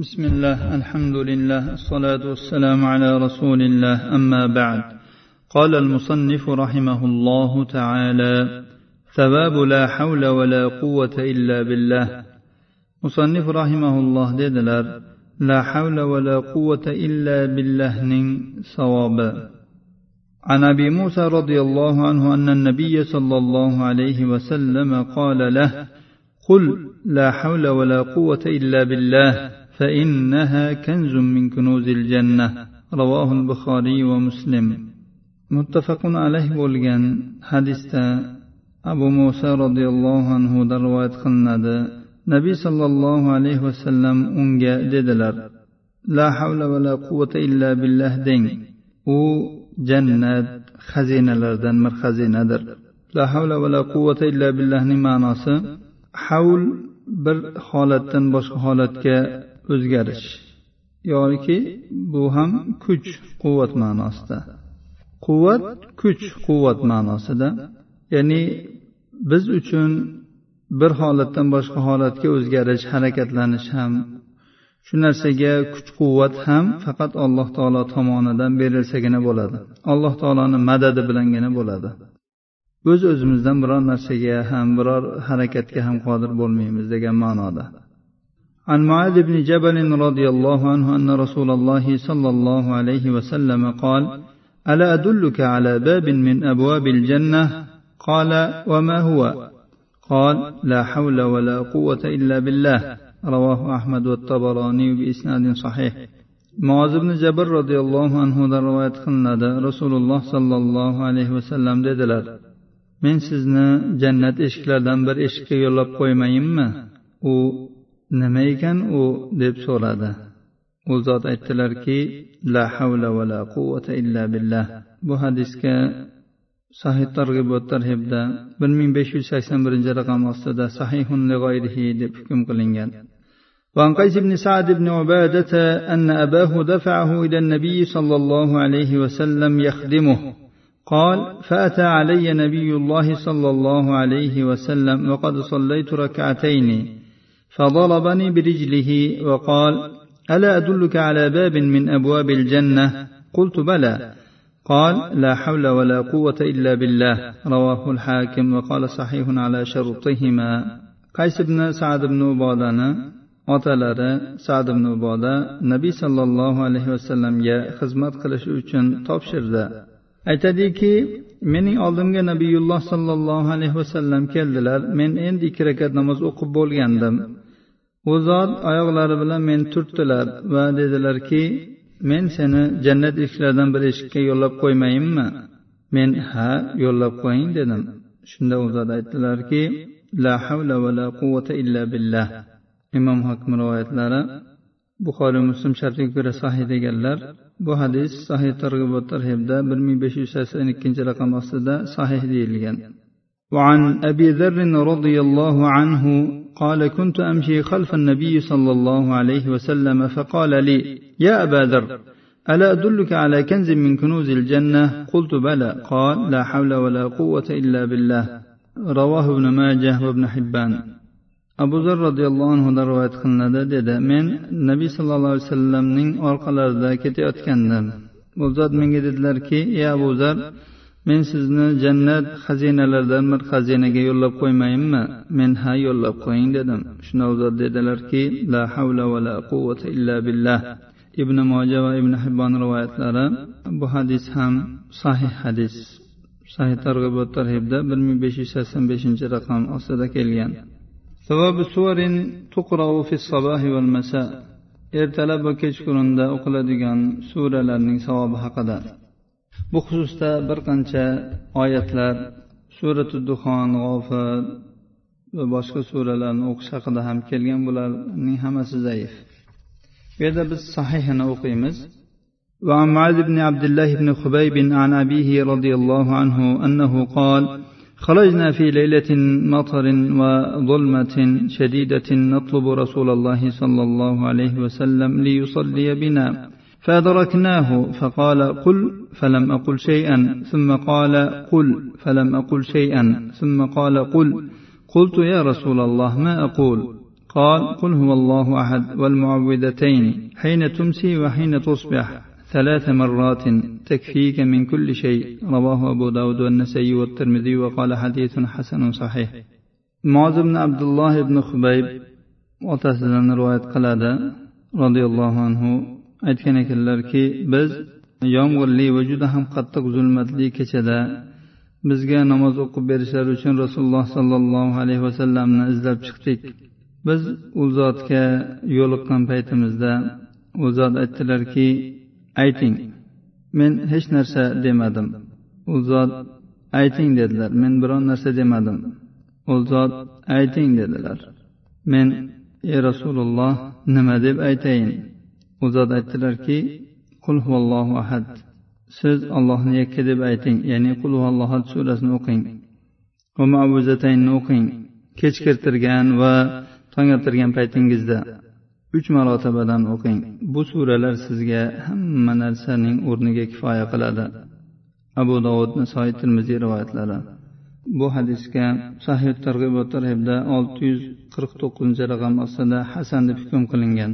بسم الله الحمد لله الصلاة والسلام على رسول الله أما بعد. قال المصنف رحمه الله تعالى ثواب لا حول ولا قوة إلا بالله. مصنف رحمه الله dedilar لا حول ولا قوة إلا بالله صواب. عن أبي موسى رضي الله عنه أن النبي صلى الله عليه وسلم قال له قل لا حول ولا قوة إلا بالله. فانها كنز من كنوز الجنه رواه البخاري ومسلم متفق عليه bo'lgan hadisda abu muso roziyallohu anhudan rivoyat qilinadi nabiy sollallohu alayhi vasallam unga dedilar la havla va la quvvata illa billah deng u jannat xazinalaridan bir xazinadir la havla va la quvvata illa billahning ma'nosi havl bir holatdan boshqa holatga o'zgarish. Yoki bu ham kuch quvvat ma'nosida. Quvvat kuch quvvat ma'nosida. Ya'ni biz uchun bir holatdan boshqa holatga o'zgarish harakatlanish ham shu narsaga kuch quvvat ham faqat alloh taolo tomonidan berilsagina bo'ladi. Alloh taoloni madadi bilangina bo'ladi. O'z o'zimizdan biror narsaga ham biror harakatga ham qodir bo'lmaymiz degan ma'noda. عن معاذ بن جبل رضي الله عنه أن رسول الله صلى الله عليه وسلم قال ألا أدلك على باب من أبواب الجنة قال وما هو قال لا حول ولا قوة إلا بالله رواه أحمد والطبراني بإسناد صحيح معاذ بن جبل رضي الله عنه رواية قلناد رسول الله صلى الله عليه وسلم dedilar men sizni jannat eshiklaridan bir eshikka yo'llab qo'ymayinmi u nima ekan u deb so'radi u zot aytdilarki la havla va la quvvata illa billah bu hadisga sahih targ'ibot tarhibda bir ming besh yuz sakson birinchi raqam ostida sahihun lig'oyrihi deb hukm qilingan وعن قيس بن سعد بن عبادة أن أباه دفعه إلى النبي صلى الله عليه وسلم يخدمه قال فأتى علي نبي الله صلى الله عليه وسلم وقد صليت ركعتين فضربني برجله وقال ألا أدلك على باب من أبواب الجنة قلت بلى قال لا حول ولا قوة إلا بالله رواه الحاكم وقال صحيح على شرطهما قيس بن سعد بن عبادة otalari sad ibn uboda nabiy sollallohu alayhi vasallamga xizmat qilish uchun topshirdi aytadiki mening oldimga nabiyulloh sollallohu alayhi vasallam keldilar. Men endi ikki rakat namoz o'qib bo'lgandim. U zot oyoqlari bilan meni turtdilar va dedilarki men seni jannat eshiklaridan bir eshikka yo'llab qo'ymayinmi? Men ha yo'llab qo'ying dedim. Shunda u zot aytdilarki la havla va la quvvata illa billah. Imom hokim rivoyatlari buxoriy muslim shartiga ko'ra sahih deganlar bu hadis sahih targ'ibot tarhibda bir ming besh yuz sakson ikkinchi raqam ostida sahih deyilgan وعن أبي ذر رضي الله عنه قال كنت أمشي خلف النبي صلى الله عليه وسلم فقال لي يا أبا ذر ألا أدلك على كنز من كنوز الجنة قلت بلى قال لا حول ولا قوة إلا بالله رواه ابن ماجه وابن حبان abu zar roziyallohu anhudan rivoyat qilinadi dedi men nabiy sallallohu alayhi vasallamning orqalarida ketayotgandim. Bu zot menga dedilarki ey abu zar men sizni jannat xazinalaridan bir xazinaga yo'llab qo'ymayinmi? Men ha yo'llab qo'ying dedim. Shunda u zot dedilarki la havla va la quvvata illa billah ibn moja va ibn hibbon rivoyatlari bu hadis ham sahih hadis. Sahih targ'ibot tarhibda bir ming besh yuz sakson beshinchi raqam ostida kelgan. ثواب سور تقرأ في الصباح والمساء ertalab va kechqurunda o'qiladigan suralarning savobi haqida bu xususda bir qancha oyatlar surati duxon g'ofir va boshqa suralarni o'qish haqida ham kelgan bularning hammasi zaif bu yerda biz sahihini o'qiymiz وعن معاذ بن عبد الله بن خبيب عن أبيه رضي الله عنه أنه قال خرجنا في ليلة مطر وظلمة شديدة نطلب رسول الله صلى الله عليه وسلم ليصلي بنا. فأدركناه فقال قل فلم أقل شيئا. ثم قال قل فلم أقل شيئا. ثم قال قل قلت يا رسول الله ما أقول؟ قال قل هو الله أحد والمعوذتين حين تمسي وحين تصبح. ثلاث مرات تكفيك من كل شيء رواه أبو داود والنسائي والترمذي وقال حديث حسن صحيح معاذ بن عبد الله بن خبيب otasidan rivoyat qiladi roziyallohu anhu aytgan ekanlarki biz yomg'irli va juda ham qattiq zulmatli kechada bizga namoz o'qib berishlari uchun rasululloh sollallohu alayhi vasallamni izlab chiqdik biz u zotga yo'liqqan paytimizda u zot aytdilarki ayting men hech narsa demadim. U zot ayting dedilar. Men biron narsa demadim. U zot ayting dedilar. Men ey rasululloh nima deb aytayin? U zot aytdilarki qul huvallohu ahad. Siz allohni yakka deb ayting ya'ni qul huvallohad surasini o'qing. Va mavuzataynni o'qing. Kech kirtirgan va tong ottirgan paytingizda. uch marotabadan o'qing bu suralar sizga hamma narsaning o'rniga kifoya qiladi abu dovud nasoiy termiziy rivoyatlari bu hadisga sahih targ'ibot tarhibda olti yuz qirq to'qqizinchi raqam ostida hasan deb hukm qilingan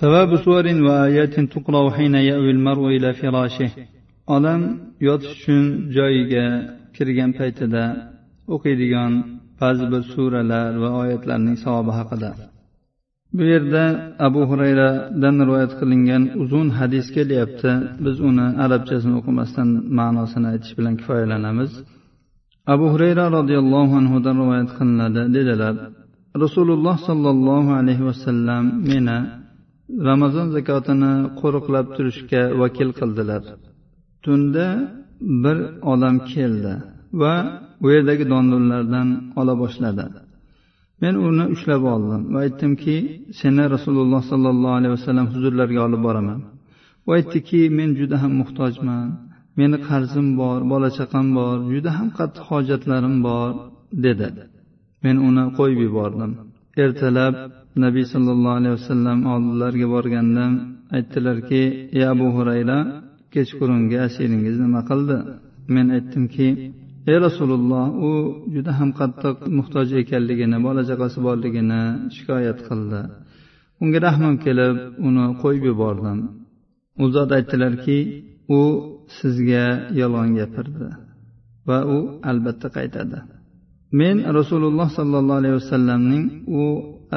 ثواب سور وآيات تقرأ حين يأوي المرء إلى فراشه odam yotish uchun joyiga kirgan paytida o'qiydigan ba'zi bir suralar va oyatlarning savobi haqida Bu yerda abu xurayradan rivoyat qilingan uzun hadis kelyapti. Biz uni arabchasini o'qimasdan ma'nosini aytish bilan kifoyalanamiz. Abu hurayra roziyallohu anhudan rivoyat qilinadi. Dedilar rasululloh sollallohu alayhi vasallam meni ramazon zakotini qo'riqlab turishga vakil qildilar. Tunda bir odam keldi va u yerdagi dondonlardan ola boshladi. Men uni ushlab oldim va aytdimki seni rasululloh sollallohu alayhi vasallam huzurlariga olib boraman. U aytdiki men juda ham muhtojman meni qarzim bor bola chaqam bor juda ham qattiq hojatlarim bor dedi. Men uni qo'yib yubordim. Ertalab nabiy sollallohu alayhi vasallam oldilariga borganda aytdilarki ey abu hurayra kechqurungi asiringiz nima qildi? Men aytdimki ey rasululloh u juda ham qattiq muhtoj ekanligini bola chaqasi borligini shikoyat qildi. Unga rahmim kelib uni qo'yib yubordim. U zot aytdilarki u sizga yolg'on gapirdi va u albatta qaytadi. Men rasululloh sollallohu alayhi vasallamning u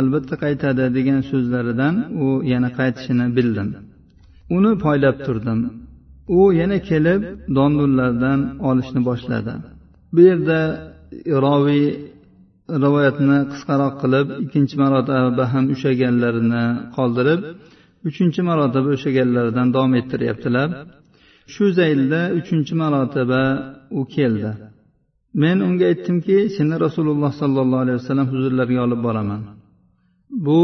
albatta qaytadi degan so'zlaridan u yana qaytishini bildim. Uni poylab turdim. U yana kelib dondullardan olishni boshladi. Bu yerda roviy rivoyatni qisqaroq qilib ikkinchi marotaba ham ushlaganlarini qoldirib uchinchi marotaba ushlaganlaridan davom ettiryaptilar. Shu zaylda uchinchi marotaba u keldi. Men unga aytdimki seni rasululloh sollallohu alayhi vasallam huzurlariga olib boraman. Bu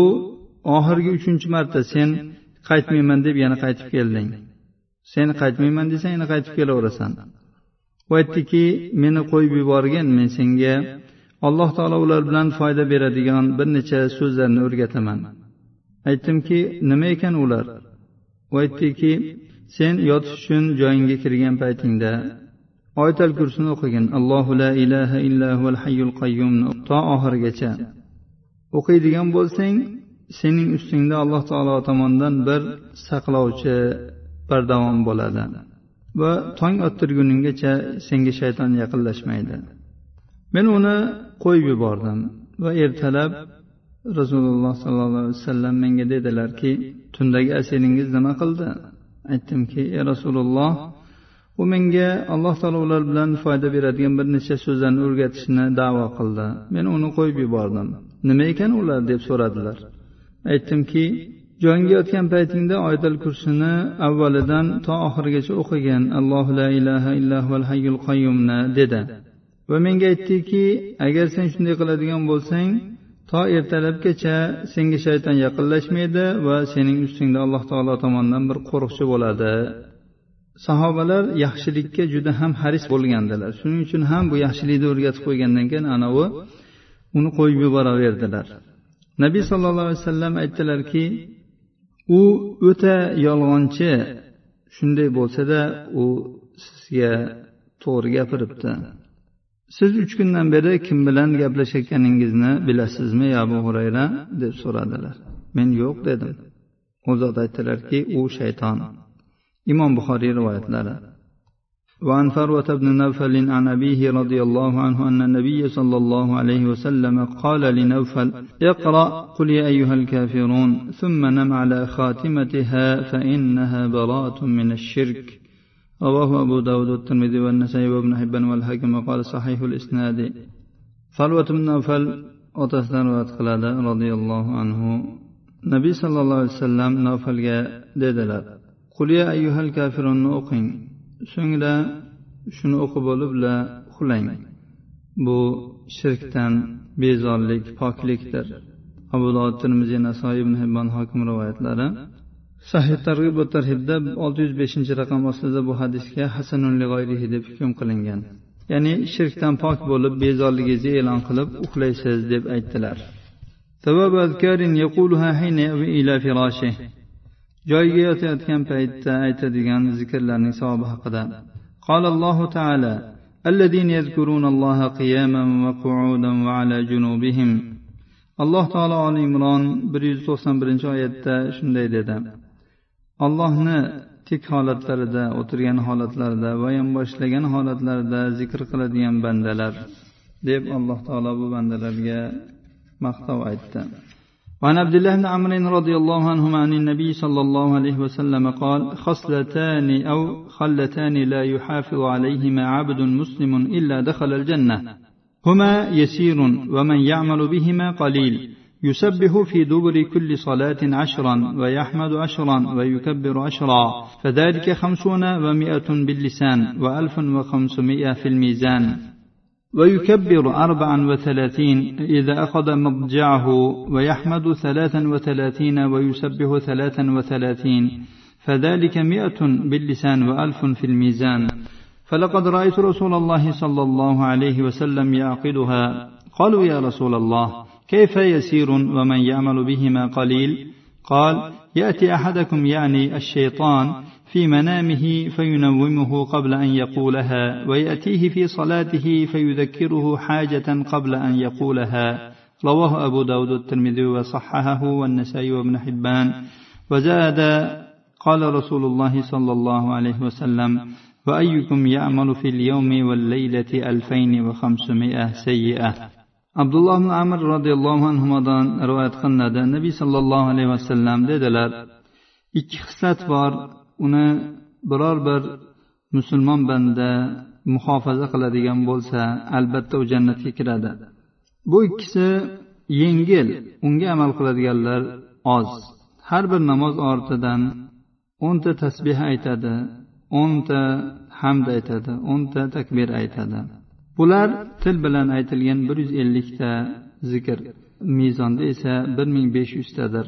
oxirgi uchinchi marta sen qaytmayman deb yana qaytib kelding. Sen qaytmayman desang yana qaytib kelaverasan u aytdiki meni qo'yib yuborgin men senga alloh taolo ular bilan foyda beradigan bir necha so'zlarni o'rgataman. Aytdimki nima ekan ular? U aytdiki sen yotish uchun joyingga kirgan paytingda oyatal kursini o'qigin. Allohu la ilaha illa huval hayyul qayyumni to oxirigacha o'qiydigan bo'lsang sening ustingda alloh taolo tomonidan bir saqlovchi bardavom bo'ladi. Va tong ottirguninggacha senga shayton yaqinlashmaydi. Men uni qo'yib yubordim va ertalab rasululloh sollallohu alayhi vasallam menga dedilarki tundagi asiringiz nima qildi? Aytdimki ey rasululloh u menga alloh taolo ular bilan foyda beradigan bir necha so'zlarni o'rgatishni davo qildi. Men uni qo'yib yubordim. Nima ekan ular? deb so'radilar. Aytdimki jonga yotgan paytingda oyatal kursini avvalidan to oxirigacha o'qigan allohu la ilaha illahu hayyul qayyumni dedi. Va menga aytdiki agar sen shunday qiladigan bo'lsang to ertalabgacha senga shayton yaqinlashmaydi va sening ustingda alloh taolo tomonidan bir qo'riqchi bo'ladi. Sahobalar yaxshilikka juda ham haris bo'lgandilar. Shuning uchun ham bu yaxshilikni o'rgatib qo'ygandan keyin anavi uni qo'yib yuboraverdilar. Nabiy sollallohu alayhi vasallam aytdilarki u o'ta yolg'onchi. Shunday bo'lsada u sizga to'g'ri gapiribdi. Siz uch kundan beri kim bilan gaplashayotganingizni bilasizmi abu hurayra? deb so'radilar. Men yo'q dedim. U zot aytdilarki u shayton. Imom buxoriy rivoyatlari. وعن فروة بن نوفل عن أبيه رضي الله عنه أن النبي صلى الله عليه وسلم قال لنوفل اقرأ قل يا أيها الكافرون ثم نم على خاتمتها فإنها براءة من الشرك. رواه أبو داود والترمذي والنسائي وابن حبان والحاكم وقال صحيح الإسناد. فروة بن نوفل otasidan rivoyat qiladi roziyallohu anhu nabiy sollallohu alayhi vasallam nofalga dedilar quliya ayyuhal kafirunni o'qing so'ngra shuni o'qib bo'lib la uxlang. Bu shirkdan bezorlik poklikdir. Abu dovud termiziy nasoiy ibn hibbon hokim rivoyatlari. Sahih targ'ib va tarhibda olti yuz beshinchi raqam ostida bu hadisga hasanun g'oyrihi deb hukm qilingan. Ya'ni shirkdan pok bo'lib bezorligingizni e'lon qilib uxlaysiz deb aytdilar. joyiga yotayotgan paytda aytadigan zikrlarning savobi haqida قال الله تعالى الذين يذكرون الله قياما وقعودا وعلى جنوبهم alloh taolo oli imron bir yuz to'qson birinchi oyatda shunday dedi allohni tik holatlarida o'tirgan holatlarida va yonboshlagan holatlarida zikr qiladigan bandalar deb alloh taolo bu bandalarga maqtov aytdi وعن عبد الله بن عمرو رضي الله عنهما عن النبي صلى الله عليه وسلم قال خصلتان أو خلتان لا يحافظ عليهما عبد مسلم إلا دخل الجنة. هما يسير ومن يعمل بهما قليل. يسبح في دبر كل صلاة عشرا ويحمد عشرا ويكبر عشرا. فذلك خمسون ومائة باللسان وألف وخمسمائة في الميزان. ويكبر أربعا وثلاثين إذا أخذ مضجعه ويحمد ثلاثا وثلاثين ويسبح ثلاثا وثلاثين فذلك مئة باللسان وألف في الميزان. فلقد رأيت رسول الله صلى الله عليه وسلم يعقدها. قالوا يا رسول الله كيف يسير ومن يعمل بهما قليل؟ قال يأتي أحدكم يعني الشيطان في منامه فينومه قبل أن يقولها ويأتيه في صلاته فيذكره حاجة قبل أن يقولها. رواه أبو داود الترمذي وصححه والنسائي وابن حبان. وزاد قال رسول الله صلى الله عليه وسلم وأيكم يعمل في اليوم والليلة ألفين وخمسمائة سيئة. عبد الله بن عمر عنهما رواية قلنا النبي صلى الله عليه وسلم dedilar ikki xislat bor uni biror bir musulmon banda muhofaza qiladigan bo'lsa albatta u jannatga kiradi. Bu ikkisi yengil unga amal qiladiganlar oz. Har bir namoz ortidan o'nta tasbeh aytadi o'nta hamd aytadi o'nta takbir aytadi. Bular til bilan aytilgan bir yuz ellikta zikr. Mezonda esa bir ming besh yuztadir.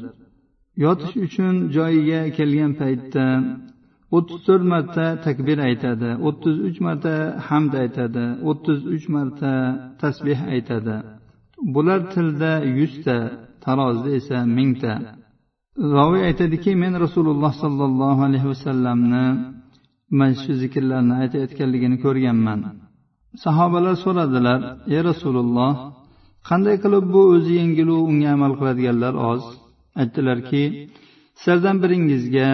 Yotish uchun joyiga kelgan paytda o'ttiz to'rt marta takbir aytadi o'ttiz uch marta hamd aytadi o'ttiz uch marta tasbeh aytadi. Bular tilda yuzta tarozida esa mingta. Roviy aytadiki men rasululloh sollallohu alayhi vasallamni mana shu zikrlarni aytayotganligini ko'rganman. Sahobalar so'radilar ey rasululloh qanday qilib bu o'zi yengilu unga amal qiladiganlar oz? Aytdilarki sizlardan biringizga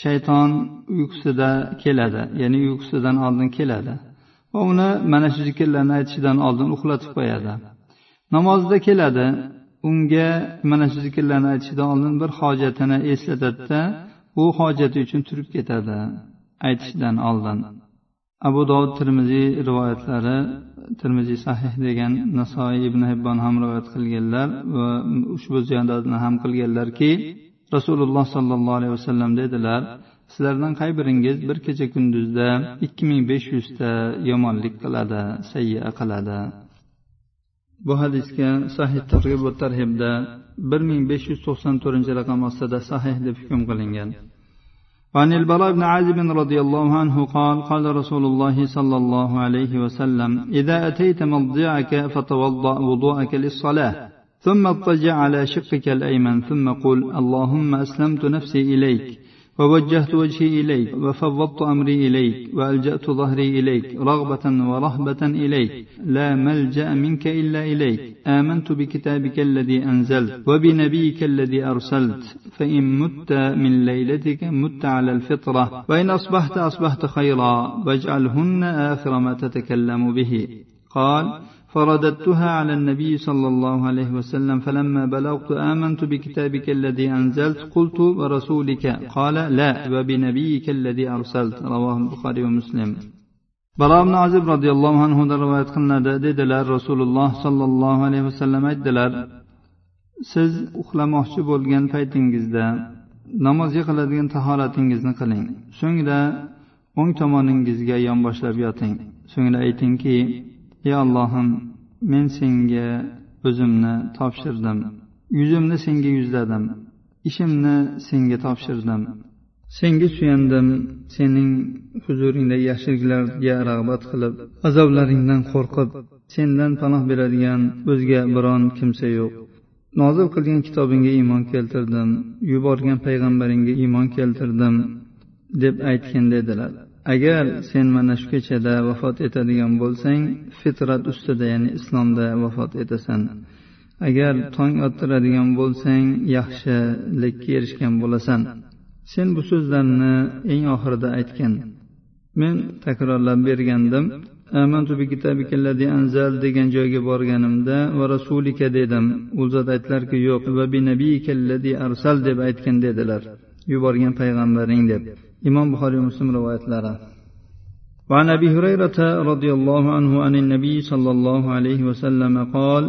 shayton uyqusida keladi ya'ni uyqusidan oldin keladi. Va uni mana shu zikrlarni aytishidan oldin uxlatib qo'yadi. Namozda keladi unga mana shu zikrlarni aytishidan oldin bir hojatini eslatadida u hojati uchun turib ketadi aytishdan oldin. Abu dovud termiziy rivoyatlari termiziy sahih degan nasoiy ibn hibbon ham rivoyat qilganlar va ushbu ziyodatni ham qilganlarki rasululloh sollallohu alayhi vasallam dedilar sizlardan qay biringiz bir kecha kunduzda ikki ming besh yuzta yomonlik qiladi sayya qiladi? Bu hadisga sahih targ'ib va tarhibda bir ming besh yuz to'qson to'rtinchi raqam ostida sahih deb hukm qilingan. وعن البراء بن عازب رضي الله عنه قال قال رسول الله صلى الله عليه وسلم إذا أتيت مضجعك فتوضأ وضوءك للصلاة ثم اضطجع على شقك الأيمن ثم قل اللهم أسلمت نفسي إليك. ووجهت وجهي إليك وفوضت أمري إليك وألجأت ظهري إليك رغبة ورهبة إليك لا ملجأ منك إلا إليك آمنت بكتابك الذي أنزلت وبنبيك الذي أرسلت فإن مت من ليلتك مت على الفطرة وإن أصبحت أصبحت خيرا واجعلهن آخر ما تتكلم به قال فرددتها على النبي صلى الله عليه وسلم فلما بلغت آمنت بكتابك الذي أنزلت قلت ورسولك قال لا وبنبيك الذي أرسلت رواه البخاري ومسلم bara ibn azib roziyallohu anhudan rivoyat qilinadi dedilar rasululloh sollallohu alayhi vasallam aytdilar siz uxlamoqchi bo'lgan paytingizda namozga qiladigan tahoratingizni qiling so'ngra o'ng tomoningizga yonboshlab yoting so'ngra aytingki ey allohim men senga o'zimni topshirdim. Yuzimni senga yuzladim. Ishimni senga topshirdim. Senga suyandim. Sening huzuringda yaxshiliklarga rag'bat qilib azoblaringdan qo'rqib sendan panoh beradigan o'zga biron kimsa yo'q. Nozil qilgan kitobingga iymon keltirdim. Yuborgan payg'ambaringga iymon keltirdim deb aytgin dedilar agar sen mana shu kechada vafot etadigan bo'lsang fitrat ustida ya'ni islomda vafot etasan. Agar tong ottiradigan bo'lsang yaxshilikka erishgan bo'lasan. Sen bu so'zlarni eng oxirida aytgin. Men takrorlab bergandim amantu bi anzal degan joyga borganimda va rasulika dedim. U zot aytdilarki yo'q va bi arsal deb aytgin dedilar. yuborgan payg'ambaring deb imom buxoriy muslim rivoyatlari وعن ابي هريره رضي الله عنه عن النبي صلى الله عليه وسلم قال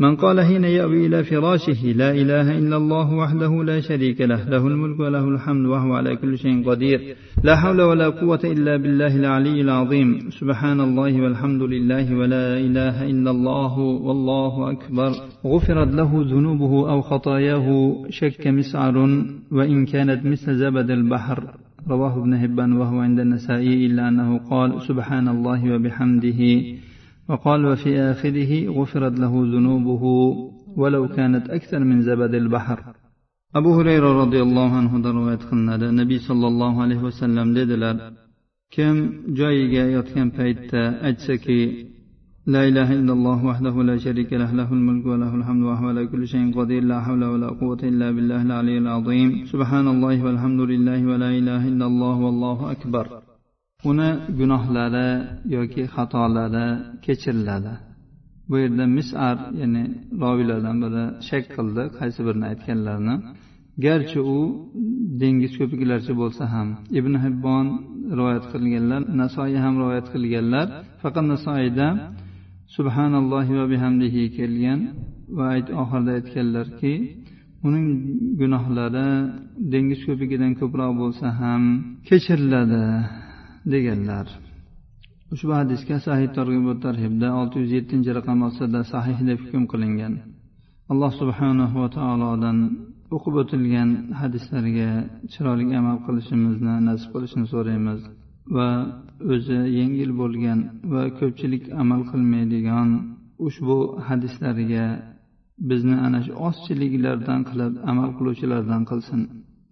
من قال حين يأوي إلى فراشه لا إله إلا الله وحده لا شريك له له الملك وله الحمد وهو على كل شيء قدير. لا حول ولا قوة إلا بالله العلي العظيم. سبحان الله والحمد لله ولا إله إلا الله والله أكبر. غفرت له ذنوبه أو خطاياه شك مسعر وإن كانت مثل زبد البحر. رواه ابن هبان وهو عند النسائي إلا أنه قال سبحان الله وبحمده. وقال وفي آخره غفرت له ذنوبه ولو كانت أكثر من زبد البحر. abu hurayra roziyallohu anhudan rivoyat qilinadi nabiy sollallohu alayhi vasallam dedilar kim joyiga yotgan paytda aytsaki لا إله إلا الله وحده لا شريك له له الملك وله الحمد وهو على كل شيء قدير. لا حول ولا قوة إلا بالله العلي العظيم. سبحان الله والحمد لله ولا إله إلا الله والله أكبر. Uni gunohlari yoki xatolari kechiriladi. Bu yerda misar ya'ni roviylardan biri shak qildi. Qaysi birini aytganlarini. Garchi u dengiz ko'piklarcha bo'lsa ham ibn hibbon rivoyat qilganlar nasoiy ham rivoyat qilganlar. Faqat nasoiyda subhanallohi va bihamdihi kelgan va oxirida aytganlarki uning gunohlari dengiz ko'pigidan ko'proq bo'lsa ham kechiriladi. Deganlar. Ushbu hadisga sahih targ'ibot tarhibda olti yuz yettinchi raqam ostida sahih deb hukm qilingan. Alloh subhanahu va taolodan o'qib o'tilgan hadislarga chiroyli amal qilishimizni nasib qilishini so'raymiz va o'zi yengil bo'lgan va ko'pchilik amal qilmaydigan ushbu hadislarga bizni ana shu ozchiliklardan qilib amal qiluvchilardan qilsin.